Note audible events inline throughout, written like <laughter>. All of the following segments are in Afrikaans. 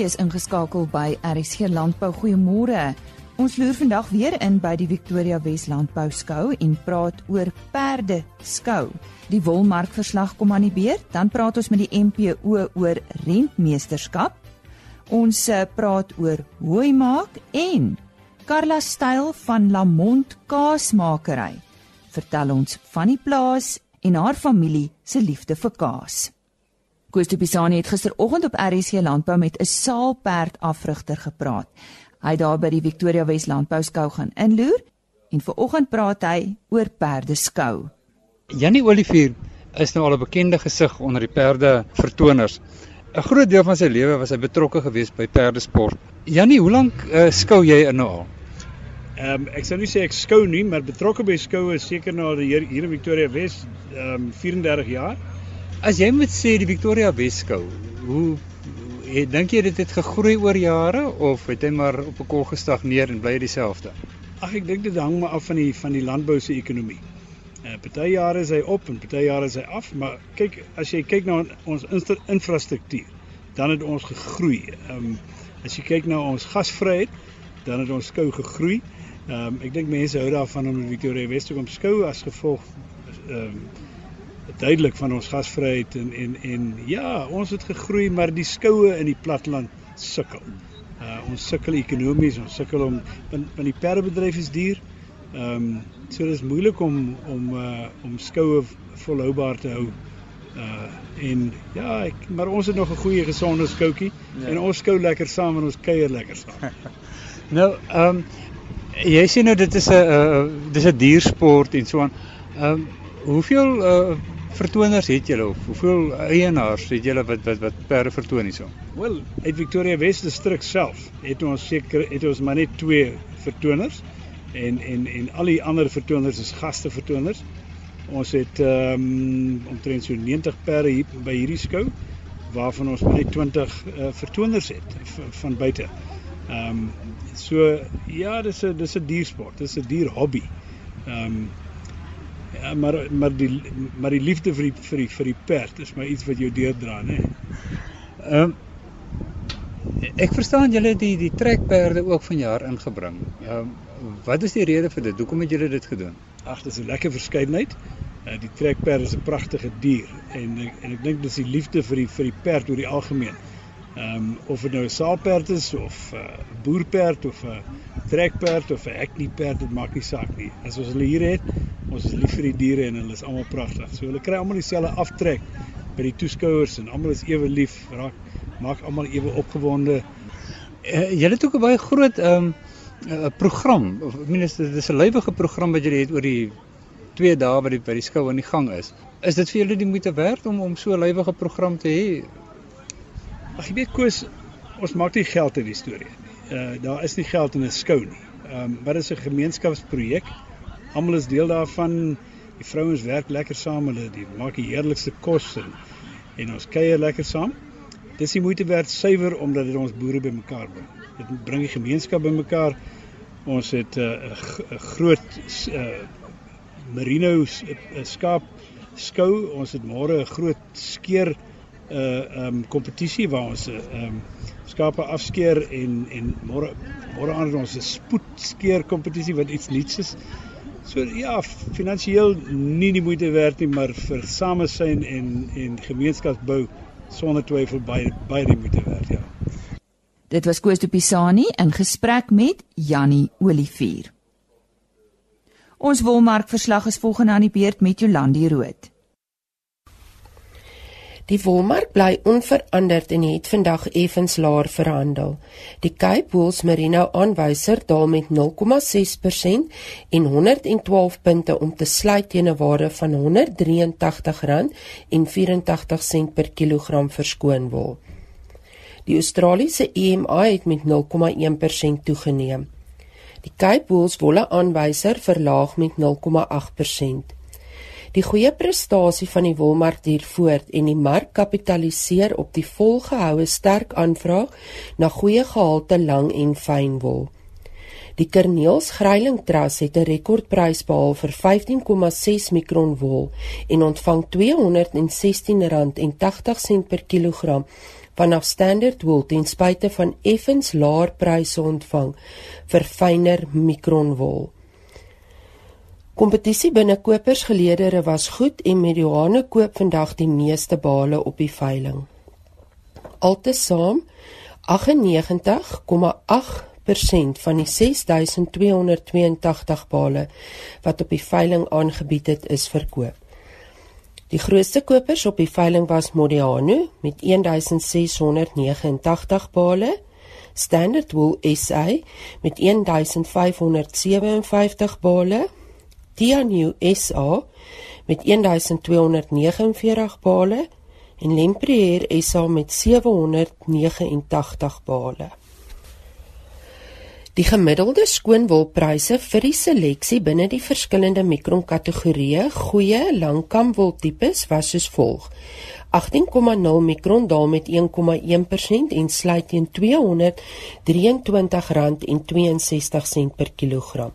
is ingeskakel by RSG Landbou. Goeiemôre. Ons loer vandag weer in by die Victoria Wes Landbou Skou en praat oor perde skou. Die wolmarkverslag kom aan die beurt, dan praat ons met die MPO oor rentmeesterskap. Ons eh, praat oor hooi maak en Carla Styl van Lamont Kaasmakery. Vertel ons van die plaas en haar familie se liefde vir kaas. Koos de Pisani het gisteroggend op RSC Landbou met 'n saalperd afrigter gepraat. Hy daar by die Victoria Wes Landbou skou gaan inloer en vanoggend praat hy oor perdeskou. Jannie Olivier is nou al 'n bekende gesig onder die perde vertoners. 'n Groot deel van sy lewe was hy betrokke geweest by perdesport. Jannie, hoe lank uh, skou jy in nou al? Ehm um, ek sou nie sê ek skou nie, maar betrokke by skoue seker nou hier hier in Victoria Wes ehm um, 34 jaar. As jy moet sê die Victoria Weskou, hoe het dink jy dit het gegroei oor jare of het hy maar op 'n kol gestagneer en bly dieselfde? Ag ek dink dit hang maar af van die van die landbou se ekonomie. Uh, party jare is hy op en party jare is hy af, maar kyk as jy kyk na ons infrastruktuur, dan het ons gegroei. Ehm um, as jy kyk na ons gasvryheid, dan het ons skou gegroei. Ehm um, ek dink mense hou daarvan om Victoria Wes te kom skou as gevolg ehm um, duidelik van ons gasvryheid en en en ja, ons het gegroei, maar die skoue in die platteland sukkel. Uh ons sukkel ekonomies, ons sukkel om want, want die perdebedryf is duur. Ehm um, so dis moeilik om om uh om skoue volhoubaar te hou. Uh en ja, ek, maar ons het nog 'n goeie gesonde skoutjie ja. en ons skou lekker saam en ons kuier lekker saam. <laughs> nou, ehm um, jy sê nou dit is 'n uh, dis 'n diersport en so aan. Ehm um, hoeveel uh vertoners het julle of hoeveel eienaars het julle wat wat wat perde vertoon hierso? Wel, uit Victoria West distrik self het ons seker het ons maar net twee vertoners en en en al die ander vertoners is gaste vertoners. Ons het ehm um, omtrent so 90 perde hier by hierdie skou waarvan ons net 20 uh, vertoners het van buite. Ehm um, so ja, dis 'n dis 'n diersport, dis 'n dier hobby. Ehm um, maar maar die maar die liefde vir die vir die vir die perd is maar iets wat jou deurdra, né? Ehm ek verstaan julle die die trekperde ook vanjaar ingebring. Ehm um, wat is die rede vir dit? Hoekom het julle dit gedoen? Ag, dit is 'n lekker verskeidenheid. Uh, die trekperd is 'n pragtige dier en en ek dink dis die liefde vir die vir die perd oor die algemeen. Ehm um, of dit nou 'n saalperd is of 'n uh, boerperd of 'n uh, trekperd of 'n eknieperd, dit maak nie saak nie. As ons hulle hier het, ons is lief vir die diere en hulle is almal pragtig. So hulle kry almal dieselfde aftrek by die toeskouers en almal is ewe lief, raak maak almal ewe opgewonde. Uh, julle het ook 'n baie groot ehm um, uh, program. Ek meen dit is 'n lewige program wat julle het oor die 2 dae wat die by die skou aan die gang is. Is dit vir julle die moeite werd om om so 'n lewige program te hê? Ag jy weet Koos, ons maak nie geld in die storie nie. Uh daar is nie geld in 'n skou nie. Ehm um, wat is 'n gemeenskapsprojek? Almal is deel daarvan. Die vrouens werk lekker saam, hulle die maak die heerlikste kos en en ons kuier lekker saam. Dis die moeite werd suiwer omdat dit ons boere bymekaar bring. Dit bring die gemeenskap bymekaar. Ons het 'n uh, groot uh merino uh, skaap skou. Ons het môre 'n groot skeer uh um kompetisie waar ons um skape afskeer en en môre môre aan ons 'n spoedskeer kompetisie wat iets nuuts is. So ja, finansiëel nie die moeite werd nie, maar vir samesyn en en gemeenskapsbou sonder twyfel baie baie die moeite werd, ja. Dit was Koos de Pisani in gesprek met Jannie Olivier. Ons wolmarkverslag is volgende aan die beurt met Jolandi Rood. Die wolmark bly onveranderd en het vandag effens laer verhandel. Die Cape Wool Merino aanwyser daal met 0,6% en 112 punte om te sluit teen 'n waarde van R183.84 per kilogram verskoon wol. Die Australiese EMA het met 0,1% toegeneem. Die Cape Wool wolle aanwyser verlaag met 0,8%. Die goeie prestasie van die wolmark duur voort en die mark kapitaliseer op die volgehoue sterk aanvraag na goeie gehalte lang en fyn wol. Die Kerneels Greiling Trust het 'n rekordprys behaal vir 15,6 mikron wol en ontvang R216.80 per kilogram vanaf Standard Wool ten spyte van effens laer pryse ontvang vir fynere mikronwol. Kompetisie binne kopersgeleedere was goed en Mediane koop vandag die meeste bale op die veiling. Altesaam 98,8 persent van die 6282 bale wat op die veiling aangebied het is verkoop. Die grootste kopers op die veiling was Modiano met 1689 bale, Standard Wool SA met 1557 bale, Tianyu SA met 1249 bale en Lempriere SA met 789 bale. Die gemiddelde skoonwolpryse vir die seleksie binne die verskillende mikronkategorieë goeie langkamwol tipes was soos volg: 18,0 mikron daal met 1,1% en sluit teen R223.62 per kilogram.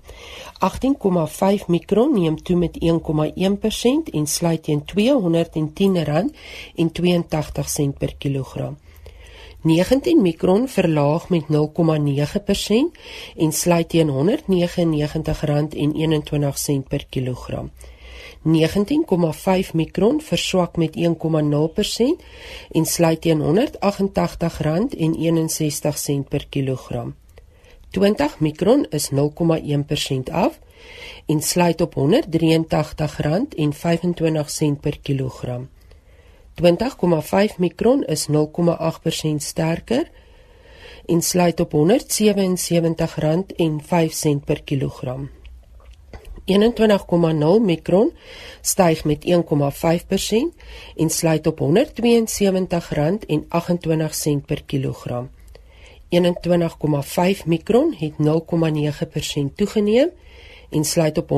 18,5 mikron neem toe met 1,1% en sluit teen R210.82 per kilogram. 19 mikron verlaag met 0,9% en sluit teen R199.21 per kilogram. 19,5 mikron verswak met 1,0% en sluit teen R188.61 per kilogram. 20 mikron is 0,1% af en sluit op R183.25 per kilogram. 20,5 mikron is 0,8% sterker en sluit op R177.05 per kilogram. 21,0 mikron styg met 1,5% en sluit op R172.28 per kilogram. 21,5 mikron het 0,9% toegeneem en sluit op R168.23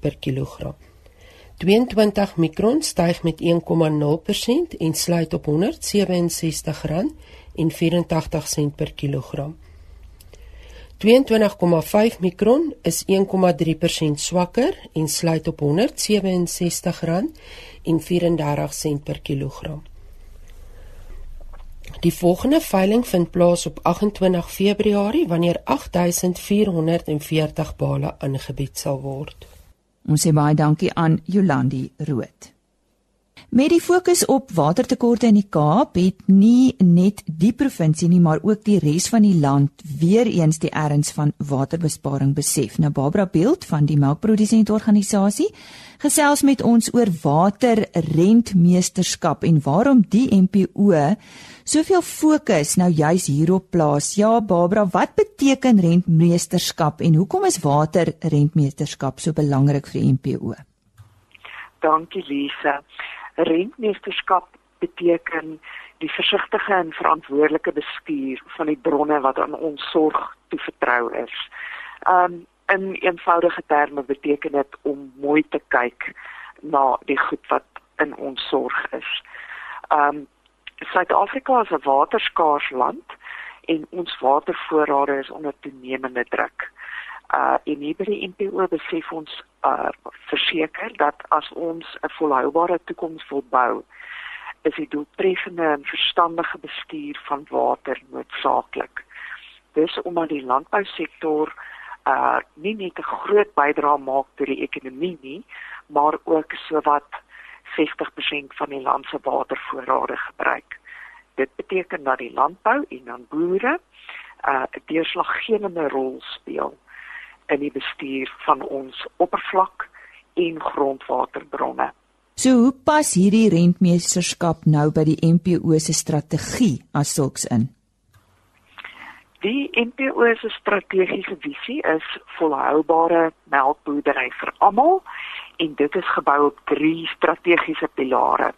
per kilogram. 22 mikron styg met 1,0% en sluit op R167.84 per kilogram. 22,5 mikron is 1,3% swakker en sluit op R167.34 per kilogram. Die volgende veiling vind plaas op 28 Februarie wanneer 8440 bale aangebied sal word. Ons sê baie dankie aan Jolandi Rood. Met die fokus op watertekorte in die Kaap het nie net die provinsie nie, maar ook die res van die land weer eens die erns van waterbesparing besef. Nou Barbara Beeld van die Melkprodusentorganisasie gesels met ons oor waterrentmeesterskap en waarom die MPO soveel fokus nou juis hierop plaas. Ja, Barbara, wat beteken rentmeesterskap en hoekom is waterrentmeesterskap so belangrik vir die MPO? Dankie Lisa. Rentmeesterskap beteken die versigtige en verantwoordelike bestuur van die bronne wat aan ons sorg toevertrou is. Um in eenvoudige terme beteken dit om mooi te kyk na die goed wat in ons sorg is. Um Suid-Afrika is 'n waterskaars land en ons watervoorrade is onder toenemende druk. Uh en hier by die NPO besef ons uh verseker dat as ons 'n volhoubare toekoms wil bou, is die doeltreffende en verstandige bestuur van water noodsaaklik. Dis omdat die landbousektor uh nie net 'n groot bydrae maak tot die ekonomie nie, maar ook sowat 60% van die land se watervoorrade gebruik. Dit beteken dat die landbou en dan boere uh 'n deurslaggewende rol speel in die bestuur van ons oppervlak en grondwaterbronne. So hoe pas hierdie rentmeesterskap nou by die NPO se strategie as sulks in? Die NPO se strategiese visie is volhoubare melkboerdery vir almal en dit is gebou op drie strategiese pilare: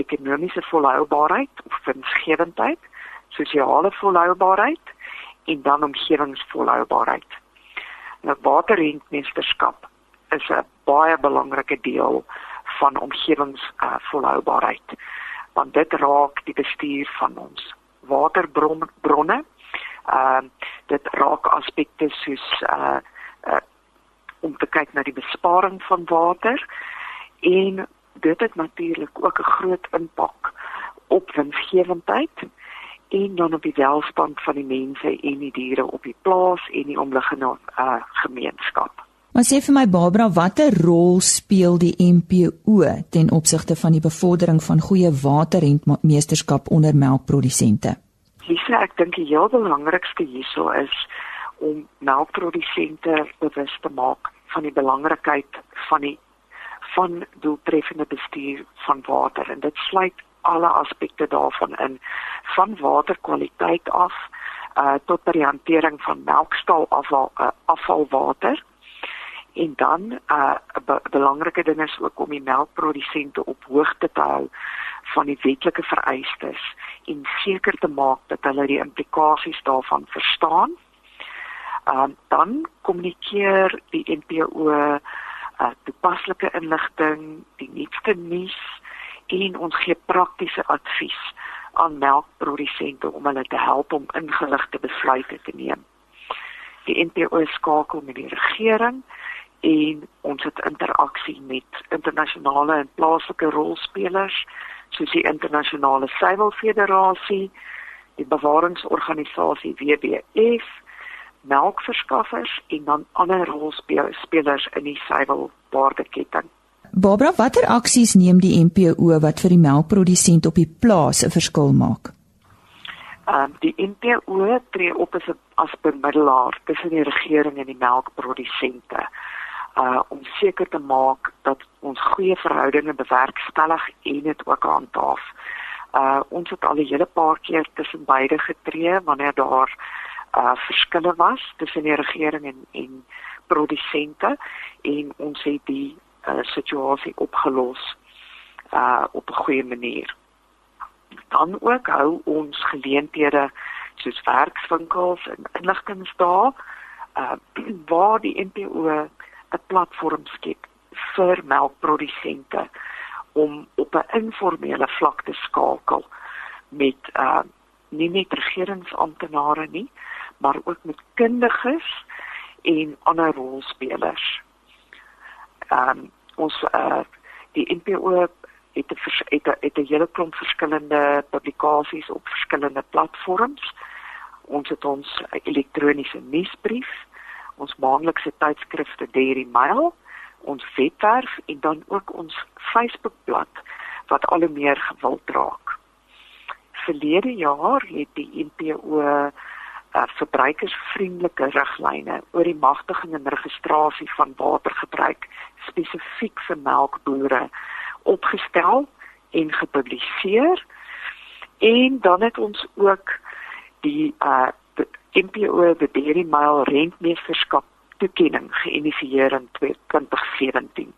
ekonomiese volhoubaarheid of winsgewendheid, sosiale volhoubaarheid en dan omgewingsvolhoubaarheid. Nou waterrentmeesterskap is 'n baie belangrike deel van omgewingsvolhoubaarheid uh, want dit raak die bestuur van ons waterbronne. Ehm uh, dit raak aspekte soos uh, uh om te kyk na die besparing van water en dit het natuurlik ook 'n groot impak op winsgewendheid en dan op die welstand van die mense en die diere op die plaas en die omliggende uh, gemeenskap. Maar sê vir my Barbara, watter rol speel die MPO ten opsigte van die bevordering van goeie waterrentmeesterskap onder melkprodusente? Lisa, ek dink die heel belangrikste hierso is om melkprodusente bewus te maak van die belangrikheid van die van doeltreffende bestuur van water en dit sluit alle aspekte daarvan in van waterkwaliteit af uh tot by die hantering van melkstal afval uh, afvalwater en dan 'n uh, be belangrike ding is ook om die melkprodusente op hoogte te hou van die wetlike vereistes en seker te maak dat hulle die implikasies daarvan verstaan. Ehm uh, dan kommunikeer die NPO uh toepaslike inligting, die nuutste nuus en ons gee praktiese advies aan melkprodusente om hulle te help om ingeligte besluite te neem. Die NPO skakel met die regering en ons het interaksie met internasionale en plaaslike rolspelers soos die internasionale suiwelfederasie, die bewaringsorganisasie WWF, melkverskaffers en dan ander rolspelers in die suiwelwaardeketting. Barbara, watter aksies neem die MPO wat vir die melkprodusent op die plaas 'n verskil maak? Ehm um, die MPO tree op as 'n as bemiddelaar tussen die regering en die melkprodusente uh om seker te maak dat ons goeie verhoudinge bewerkstellig en dit ook handhaaf. Uh ons het al 'n hele paar keer tussen beide getree wanneer daar uh verskille was tussen die regering en en produsente en ons het die uh, situasie opgelos uh op 'n goeie manier. Dan ook hou ons geleenthede soos werkswinkels en inligtingsdae uh <clears throat> waar die NPO 'n platform skep vir melkprodusente om op 'n informele vlak te skakel met uh nie net regeringsamptenare nie, maar ook met kundiges en ander rolspelers ehm um, ons uh die NPO het 'n het 'n het 'n hele klomp verskillende publikasies op verskillende platforms. Ons het ons elektroniese nuusbrief, ons maandelikse tydskrifte Dairy Mail, ons webwerf en dan ook ons Facebookblad wat al meer gewild raak. Verlede jaar het die NPO uh, verbruikersvriendelike riglyne oor die magtiging en registrasie van watergebruik spesifiek vir melkbore opgestel en gepubliseer. En dan het ons ook die uh MPO die Dairy Mile rentmeesterskap toekenning geïnisieer in 2017.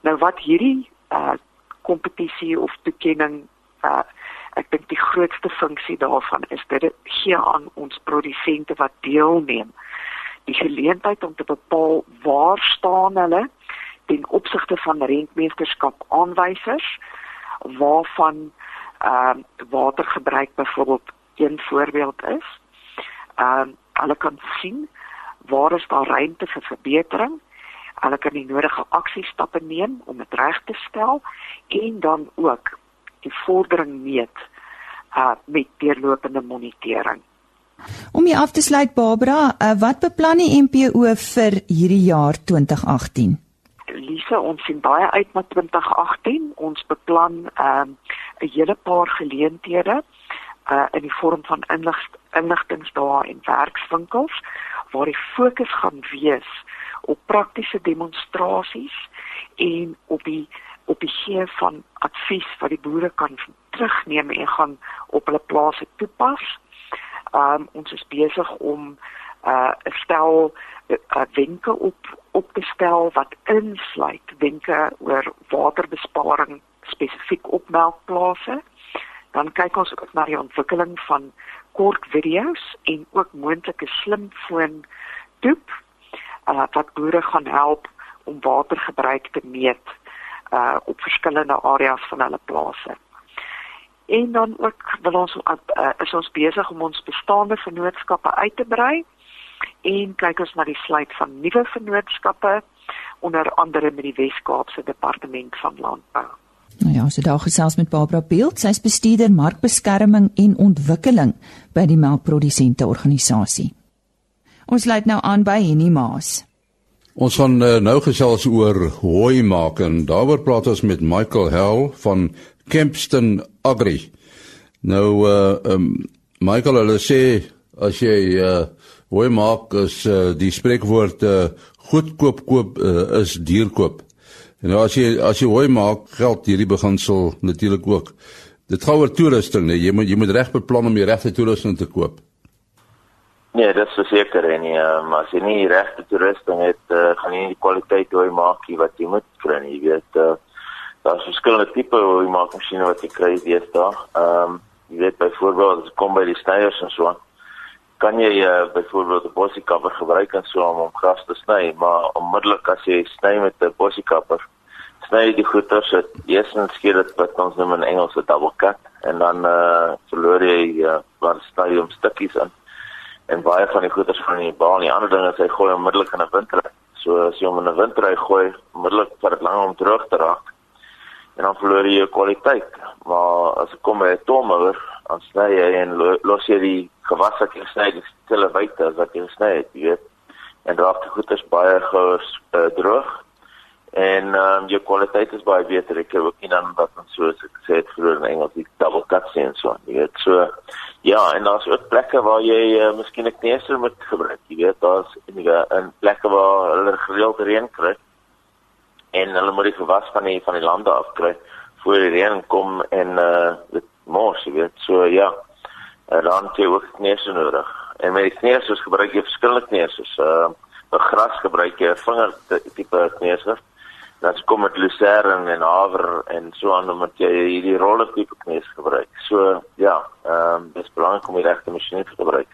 Nou wat hierdie uh kompetisie of toekenning uh ek dink die grootste funksie daarvan is dit gee aan ons produsente wat deelneem die geleentheid om te bepaal waar staan hulle ten opsigte van rentmeesterskap aanwysers waarvan ehm uh, watergebruik byvoorbeeld een voorbeeld is. Ehm uh, hulle kan sien waar is daar ruimte vir verbetering. Hulle kan die nodige aksiestappe neem om dit reg te stel en dan ook die vordering meet uh met deurlopende monitering. Om hier af te sluit Barbara, uh, wat beplan die MPO vir hierdie jaar 2018? Lisa, ons sien baie uit na 2018. Ons beplan 'n um, 'n hele paar geleenthede uh in die vorm van inligst, inligtingsdae en werkswinkels waar die fokus gaan wees op praktiese demonstrasies en op die op die gee van advies wat die boere kan terugneem en gaan op hulle plase toepas. Um ons is besig om uh 'n stel uh, wenke op op te stel wat insluit wenke oor waterbesparing spesifiek op melkplase. Dan kyk ons ook na die ontwikkeling van kort video's en ook moontlike slimfoon toep uh, wat boere gaan help om watergebruik te meet uh op verskillende areas van hulle plase. En dan ook wil ons uh, is ons besig om ons bestaande vennootskappe uit te brei en kyk ons na die sluit van nuwe vennootskappe. onder andere met die Wes-Kaapse Departement van Landbou. Nou ja, so daar gesels met Barbara Beeld, sy's bestuurder markbeskerming en ontwikkeling by die melkprodusente organisasie. Ons sluit nou aan by Henny Maas. Ons gaan uh, nou gesels oor hooi maak en daaroor praat ons met Michael Hell van Kempston Agri. Nou uh um, Michael hulle sê as jy uh hooi maak is uh, die spreekwoord uh, goedkoop koop uh, is duur koop. En nou as jy as jy hooi maak geld hierdie beginsel natuurlik ook. Dit gaan oor toerusting, nee. jy moet jy moet reg beplan om die regte toerusting te koop. Nee, dit is verseker en nie, um, as jy nie die regte toerusting het, uh, gaan jy nie die kwaliteit hoe maak jy wat jy moet kry nie. Jy weet, uh, daar's verskillende tipe hoe maak masjiene wat jy kry deesdae. Ehm um, jy weet byvoorbeeld as kom by die snyers en so aan, kan jy uh, byvoorbeeld 'n bossiekapper gebruik en so om om gras te sny, maar onmiddellik as jy sny met 'n bossiekapper, sny jy die goeie se eerstens skiet dit wat ons noem in Engels 'n double cut en dan uh, verloor jy uh, wat stadium stukkies in en baie van die goeders van die baan. Die ander ding is hy gooi onmiddellik in 'n windry. So as jy hom in 'n windry gooi, onmiddellik vir dit lank om droog te raak. En dan verloor jy jou kwaliteit. Maar as ek kom by 'n tommer, dan sny jy en lo los jy die gewas wat jy sny, die stille wyte as wat jy sny het, jy weet. En raak die goeders baie gou uh, droog. En ehm um, jou kwaliteit is baie beter. Ek het ook nie dan wat ons so as ek sê het vroeër in Engels die double cut sien so. Jy weet so Ja, en daar's ook plekke waar jy uh, miskien 'n kneser moet gebruik. Jy weet, daar's enige in plekke waar hulle gereeld reën kry en hulle moet die gewas van die van die lande afkry voor die reën kom en uh dit mors, jy weet. So ja, uh, dan het jy ook kneser nodig. En met die knesers gebruik jy verskillende knesers. Uh vir gras gebruik jy 'n vinger tipe kneser dan kom met lucerne en haver en so aan om jy hierdie rolle tipe kneus gebruik. So ja, ehm um, dis belangrik om die regte masjiene te gebruik.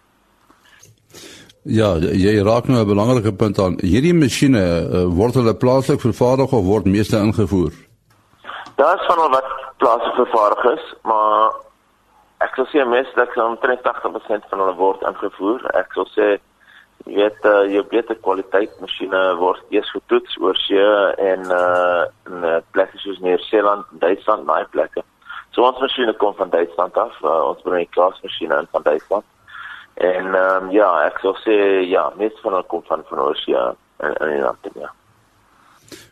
Ja, jy raak nou 'n belangrike punt aan. Hierdie masjiene uh, word hulle plaaslik vervaardig of word meeste ingevoer? Daar is van al wat plaaslik vervaardig is, maar ek sou sê meeste dat omtrent 80% van hulle word ingevoer. Ek sou sê jy weet uh, jou beter kwaliteit masjiene word eers getoets oor see en uh in uh, plekke soos Nieu-Seeland, Duitsland, daai plekke. So ons masjiene kom van Duitsland af. Uh, ons bring die klasmasjiene in van Duitsland. En ehm um, ja, ek sou sê ja, meeste van hulle kom van van Oosie en en dan ja.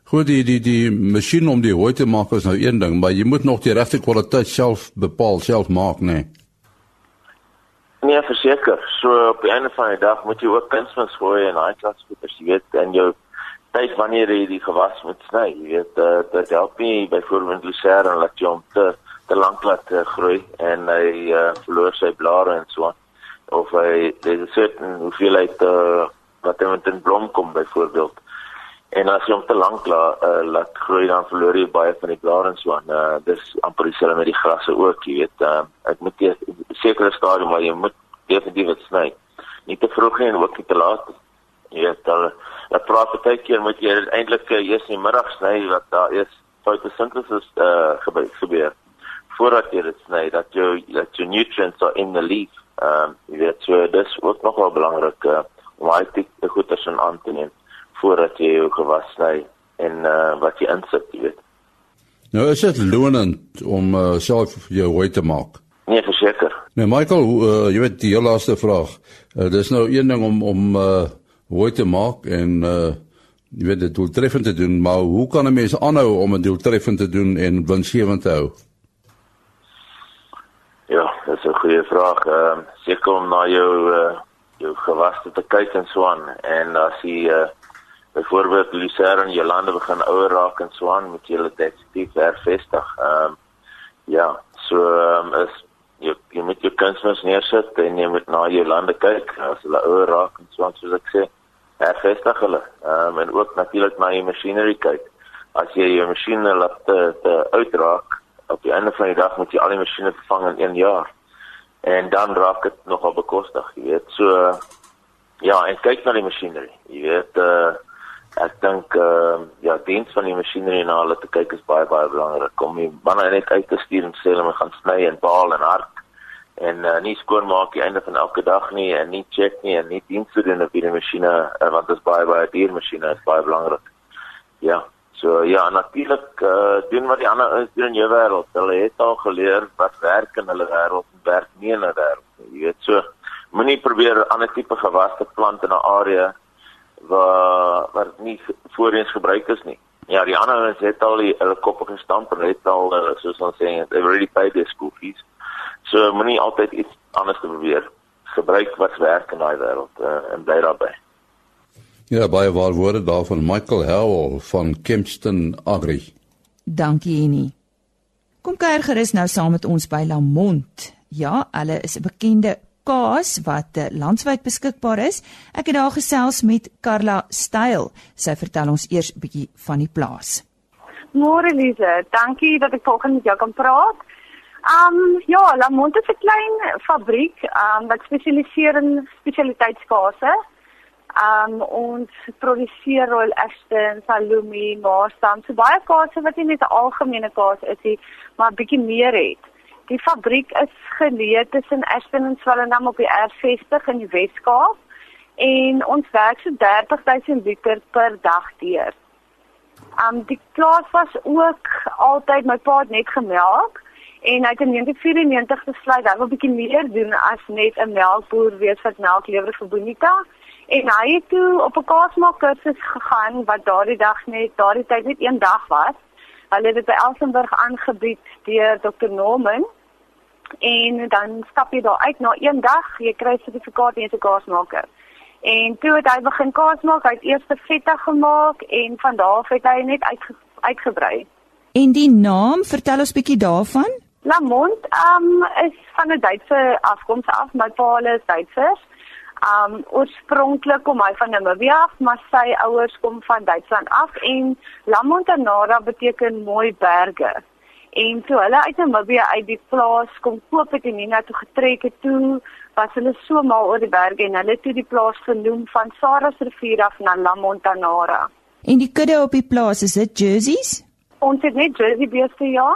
Goed, die die die masjien om die hooi te maak is nou een ding, maar jy moet nog die regte kwaliteit self bepaal, self maak, né? Nee. Nee, verseker. So op die einde van die dag moet jy ook kunsmis gooi en daai klas goeders, jy weet, en jou tyd wanneer jy die gewas moet sny, jy weet, uh, dit help nie byvoorbeeld lucerne en laat jy hom te te lank laat uh, groei en hy uh, verloor sy blare en so aan. Of hy dis 'n certain hoeveelheid uh, wat hy met 'n blom kom byvoorbeeld. En as jy hom te lank laat uh, laat groei dan verloor jy baie van die blare en so aan. Uh, dis amper dieselfde met die grasse ook, jy weet. Uh, ek moet sekere stadium waar jy moet definitief dit sny. Nie te vroeg nie en ook nie te laat. Jy weet dan dat praat baie keer moet jy eintlik uh, eers in die middag sny wat daar is fotosintesis uh eh, gebeur, gebeur voordat jy dit sny dat jou dat jou nutrients are in the leaf. Ehm um, jy weet so dis ook nogal belangrik uh, om baie te goed te sien aan te neem voordat jy jou gewas sny en uh wat jy insit, jy weet. Nou is dit lonend om uh, self jou hooi te maak. Nee, verseker. Nee, Michael, uh, jy weet die laaste vraag. Uh, dis nou een ding om om uh hooi te maak en uh jy weet dit doeltreffend te doen, maar hoe kan 'n mens aanhou om 'n doeltreffend te doen en winsgewend te hou? Ja, dis 'n goeie vraag. Ehm uh, seker om na jou uh jou gewaste te kyk en so aan en as jy uh byvoorbeeld lucerne in jou lande begin ouer raak en so aan, moet dit definitief hervestig. Ehm um, ja, so um, is jy jy moet jou kunsmis neersit en jy moet na jou lande kyk as hulle ouer raak en so soos ek sê hervestig hulle. Um, en ook natuurlik na jou masjinerie kyk. As jy jou masjiene laat te, te uitraak op die einde van die dag moet jy al die masjiene vervang in 1 jaar. En dan raak dit nogal bekostig jy weet. So ja en kyk na die masjinerie jy weet uh, ek dink uh, ja diens van die masjinerie na hulle te kyk is baie baie belangrik om die manne net uit te stuur en sê hulle moet gaan sny en baal en hard en uh, nie skoon maak die einde van elke dag nie en nie check nie en nie diens doen op die masjiene uh, want dit is baie baie duur masjiene is baie belangrik Ja. So ja, natuurlik uh, doen wat die ander is doen in jou wêreld. Hulle het al geleer wat werk in hulle wêreld en werk nie in hulle wêreld nie. Jy weet so, moenie probeer ander tipe gewasse plant in 'n area waar wat nie voorheen gebruik is nie. Ja, die ander is het al die hulle koppe gestamp en het al uh, soos ons sê, they already paid their school fees. So moenie altyd iets anders probeer gebruik wat werk in daai wêreld uh, en bly daarbey. Ja, baie waar woorde daarvan Michael Howell van Kempston Agri. Dankie Jenny. Kom kuier gerus nou saam met ons by Lamont. Ja, hulle is 'n bekende kaas wat eh, landwyd beskikbaar is. Ek het daar gesels met Karla Styl. Sy vertel ons eers 'n bietjie van die plaas. Môre Lise, dankie dat ek vanoggend met jou kan praat. Um ja, Lamont is 'n klein fabriek um wat spesialiseer in spesialiteitskaase. Um ons produseer Royal Ashton, Salumi, Maassam, so baie kaase wat nie net 'n algemene kaas is nie, maar 'n bietjie meer het. Die fabriek is geleë tussen Ashton en Swellendam op die R60 in die Wes-Kaap en ons werk so 30000 liter per dag deur. Um die plaas was ook altyd my pa het net gemelk en hy het in 1994 besluit hy wil bietjie meer doen as net 'n melkboer wees wat melk lewer vir Bonita En hy het toe op 'n kaasmaak kursus gegaan wat daardie dag net daardie tyd net een dag was. Hulle het dit by Elsenburg aangebied deur Dr. Norman. En dan stap jy daar uit na een dag, jy kry sertifikaat as 'n kaasmaker. En toe het hy begin kaas maak, hy het eers feta gemaak en van daar af het hy net uitge, uitgebrei. En die naam, vertel ons bietjie daarvan? Lamont um, is van 'n Duitse afkoms af, my pa is Duitsers. Um oorspronklik kom hy van Namibia af, maar sy ouers kom van Duitsland af en La Montanara beteken mooi berge. En toe hulle uit Namibia uit die plaas kom koop het en Nina toe getrek het toe, was hulle so mal oor die berge en hulle toe die plaas genoem van Saras rivier af na La Montanara. En die kudde op die plaas, is dit jerseys? Ons het net jersey beeste ja.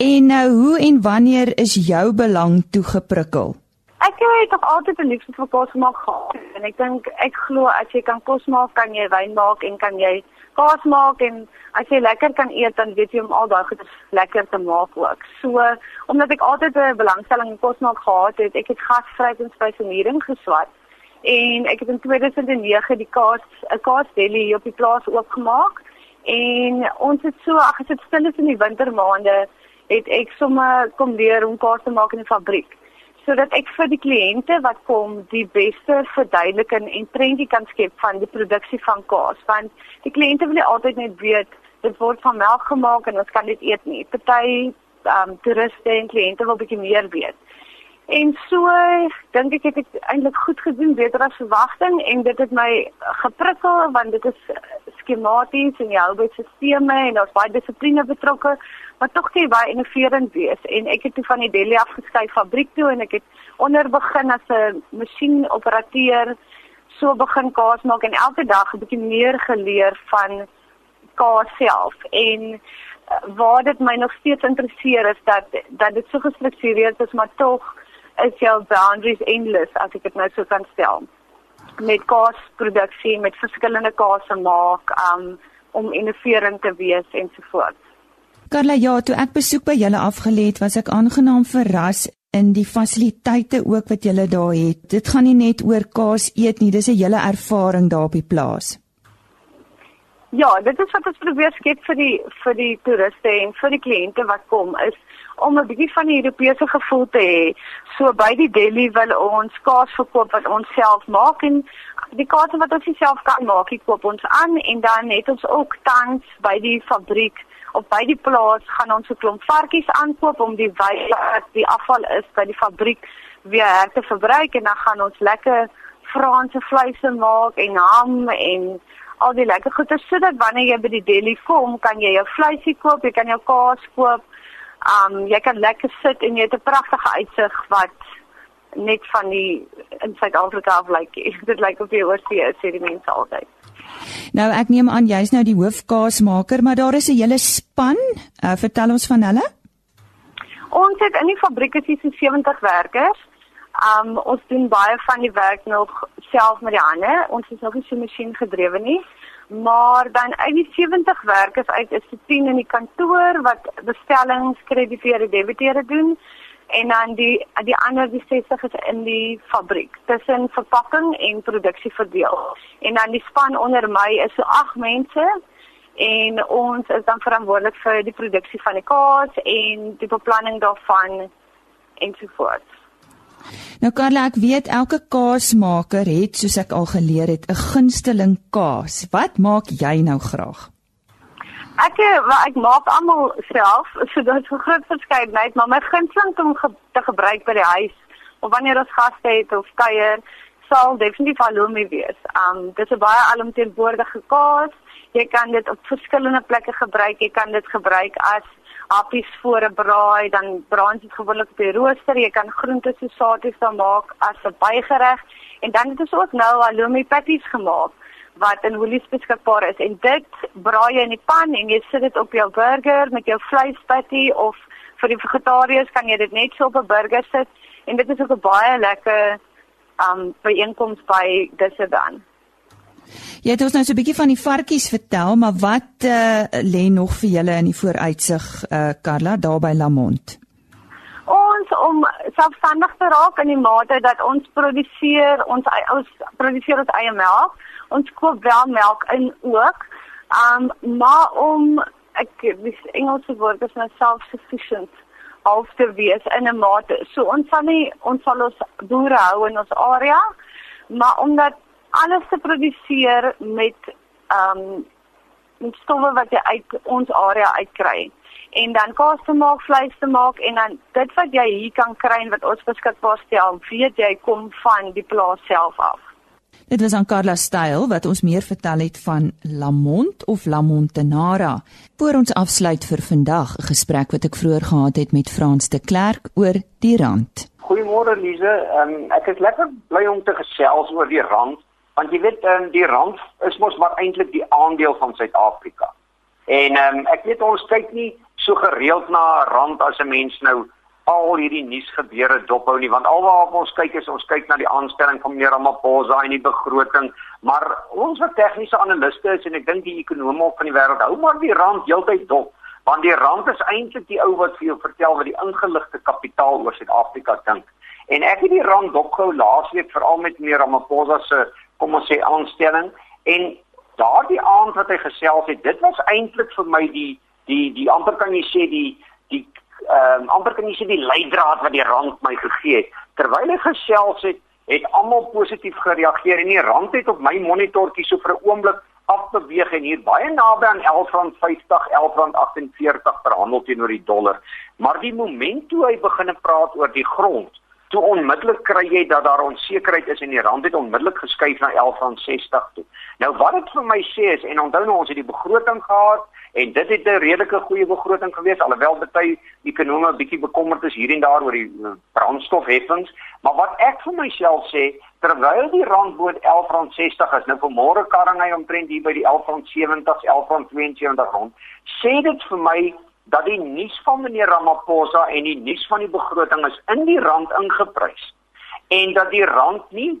En nou hoe en wanneer is jou belang toe geprikkel? Ek het nog altyd 'n liefde vir kos maak gehad. En ek dink ek glo as jy kan kos maak, kan jy wyn maak en kan jy kaas maak en as jy lekker kan eet dan weet jy om al daai goed lekker te maak ook. So omdat ek altyd 'n belangstelling in kos maak gehad het, ek het gasvryheid en spesiering geswat. En ek het in 2009 die kaas 'n kaas deli hier op die plaas oopgemaak. En ons het so ag as dit stil is in die wintermaande het ek sommer kom leer om kaas te maak in die fabriek sodat ek vir die kliënte wat kom die beste verduideliking en prentjie kan skep van die produksie van kaas want die kliënte wil altyd net weet dit word van melk gemaak en ons kan dit eet nie. Party um toeriste en kliënte wil bietjie meer weet. En so dink ek het ek eintlik goed gedoen beter as verwagting en dit het my geprikkel want dit is skematies en jy hou by sisteme en daar's baie dissipline betrokke maar tog jy baie innoverend wees. En ek het toe van die Delhi afgeskuif fabriek toe en ek het onder begin as 'n masjienoperateur so begin kaas maak. En elke dag 'n bietjie meer geleer van kaas self. En uh, waar dit my nog steeds interesseer is dat dat dit so gestruktureerd is maar tog is jou boundaries endless as ek dit nou so kan stel met kaasproduksie met verskillende kase maak um, om innoverend te wees ensovoorts Karla, ja, toe ek besoek by julle afgelê het, was ek aangenaam verras in die fasiliteite ook wat julle daar het. Dit gaan nie net oor kaas eet nie, dis 'n hele ervaring daar op die plaas. Ja, dit is wat ons probeer skep vir die vir die toeriste en vir die kliënte wat kom is om 'n bietjie van die Europese gevoel te hê. So by die deli wil ons kaas verkoop wat ons self maak en die kaas wat ons self kan maak, ek koop ons aan en dan het ons ook tans by die fabriek op by die plaas gaan ons 'n klomp varkies aankoop om die wat die afval is by die fabriek weer her te verbruik en dan gaan ons lekker Franse vleise maak en ham en al die lekker goeie sodat wanneer jy by die deli kom, kan jy jou vleisie koop, jy kan jou kaas koop. Um jy kan lekker sit en jy het 'n pragtige uitsig wat net van die in Suid-Afrika af lyk. Like, <laughs> dit lyk of jy oor see is, sê die mense altyd. Nou ek neem aan jy's nou die hoofkaasmaker, maar daar is 'n hele span. Uh, vertel ons van hulle. Ons het in die fabriek is so 70 werkers. Um ons doen baie van die werk nog self met die hande. Ons is nog nie so masjien gedrewe nie. Maar dan uit die 70 werkers uit is dit 10 in die kantoor wat bestellings, krediteure, debiteure doen en dan die die ander die 60 is in die fabriek tussen verpakking en produksie verdeel. En dan die span onder my is so 8 mense en ons is dan verantwoordelik vir die produksie van die kaas en die beplanning daarvan ensovoorts. Nou Karla, ek weet elke kaasmaker het soos ek al geleer het 'n gunsteling kaas. Wat maak jy nou graag? Ek eh, ek maak almal self, so dit is 'n groot verskeidenheid, maar my gunsteling om ge te gebruik by die huis of wanneer ons gaste het of kuier, sal definitief halloumi wees. Um dis 'n baie alomteenwoordige kaas. Jy kan dit op verskillende plekke gebruik. Jy kan dit gebruik as happies voor 'n braai, dan braai jy gewoonlik op die rooster. Jy kan groente so saaties dan maak as 'n bygereg en dan het ons ook nou halloumi patties gemaak wat in Woolies beskikbaar is en dit braai jy in die pan en jy sit dit op jou burger met jou vleispatty of vir die vegetariërs kan jy dit net so op 'n burger sit en dit is ook 'n baie lekker um byeenkoms by dis dan. Jy het ons nou so 'n bietjie van die varkies vertel, maar wat uh, lê nog vir julle in die vooruitsig, uh, Karla, daar by Lamont? Ons om selfstandig te raak in die mate dat ons produseer, ons ons produseer ons eie melk. Ons koop wel melk in ook. Um maar om ek die Engelse woord is nou self-sufficient of te wees in 'n mate. So ons sal nie ons sal ons boere hou in ons area, maar omdat alles te produseer met ehm um, met stowwe wat jy uit ons area uitkry en dan kaas te maak, vleis te maak en dan dit wat jy hier kan kry en wat ons beskikbaar stel, weet jy kom van die plaas self af. Dit was aan Carla Styl wat ons meer vertel het van Lamont of Lamontenara. Voor ons afsluit vir vandag 'n gesprek wat ek vroeër gehad het met Frans de Klerk oor die rand. Goeiemôre Lize, um, ek is lekker bly om te gesels oor die rand want jy weet um, die rand is mos maar eintlik die aandeel van Suid-Afrika. En um, ek weet ons kyk nie so gereeld na rand as 'n mens nou al hierdie nuus gebeure dophou nie. Want alwaar ons kyk is ons kyk na die aanstelling van meneer Ramaphosa en die begroting. Maar ons wat tegniese analiste is en ek dink die ekonome van die wêreld hou maar die rand heeltyd dop. Want die rand is eintlik die ou wat vir jou vertel wat die ingeligte kapitaal oor Suid-Afrika dink. En ek het die rand dopgehou laasweek veral met meneer Ramaphosa se kom ons sê aanstelling. En daardie aand wat hy gesels het dit was eintlik vir my die die die amper kan jy sê die die ehm um, amper kan jy sê die leidraad wat die rand my gegee het. Terwyl hy gesels het het almal positief gereageer en die rand het op my monitortjie so vir 'n oomblik afbeweeg en hier baie naby aan R11.50 R11.48 per handel teenoor die dollar. Maar die oomblik toe hy begine praat oor die grond toe onmiddellik kry jy dat daar onsekerheid is en die rand het onmiddellik geskuif na 11.60 toe. Nou wat dit vir my sê is en onthou nou ons het die begroting gehad en dit het 'n redelike goeie begroting gewees alhoewel baie ekonome bietjie bekommerd is hier en daar oor die eh, brandstofheffings, maar wat ek vir myself sê terwyl die rand bo 11.60 is, nou vanmôre karring hy omtrent hier by die 11.70, 11.72 rond, sê dit vir my dat die nuus van meneer Ramaphosa en die nuus van die begroting is in die rand ingeprys en dat die rand nie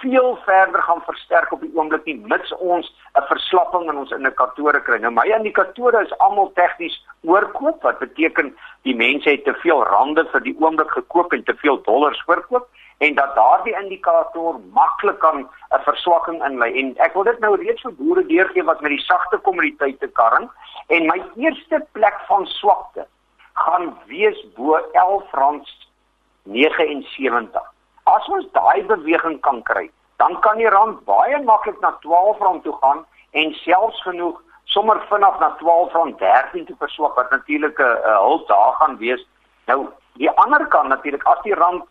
veel verder gaan versterk op die oomblik nie mits ons 'n verslapping in ons indikatore kry. Nou my indikatore is almal tegnies oorkoop wat beteken die mense het te veel rande vir die oomblik gekoop en te veel dollars voorkoop en dat daardie indikator maklik kan 'n verswakking inlei. En ek wil dit nou reeds vir boere deurgee wat met die sagte kommoditeite karring. En my eerste plek van swakte gaan wees bo R11.79 as ons daai beweging kan kry dan kan die rand baie maklik na R12 toe gaan en selfs genoeg sommer vinnig na R12.13 toe verswak wat natuurlik 'n hulp daar gaan wees. Nou die ander kant natuurlik as die rand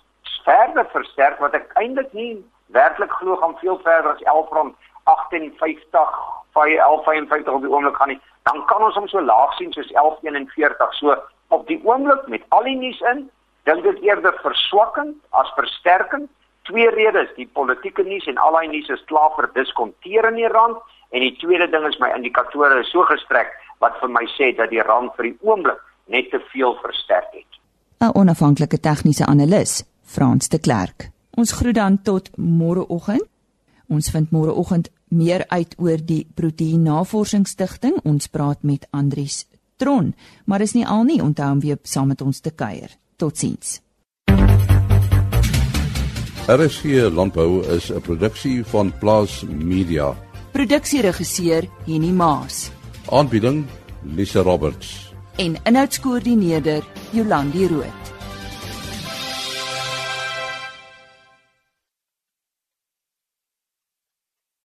verder versterk wat ek eintlik nie werklik glo gaan veel verder as 11 rond 58 by 1155 op die oomblik gaan nie. Dan kan ons hom so laag sien soos 1141 so op die oomblik met al die nuus in dink dit eerder verswakking as versterking twee redes die politieke nuus en al daai nuus is klaar vir diskonteer in die rand. En die tweede ding is my indikatore is so gestrek wat vir my sê dat die rand vir die oomblik net te veel versterk het. 'n onafhanklike tegniese analis Frans de Klerk. Ons groet dan tot môreoggend. Ons vind môreoggend meer uit oor die Proteïen Navorsingsstigting. Ons praat met Andries Tron, maar is nie al nie onthou om weer saam met ons te kuier. Totsiens. RSG Landbou is 'n produksie van Plaas Media. Produksieregisseur Henny Maas. Aanbieding Lisa Roberts. En inhoudskoördineerder Jolandi Root.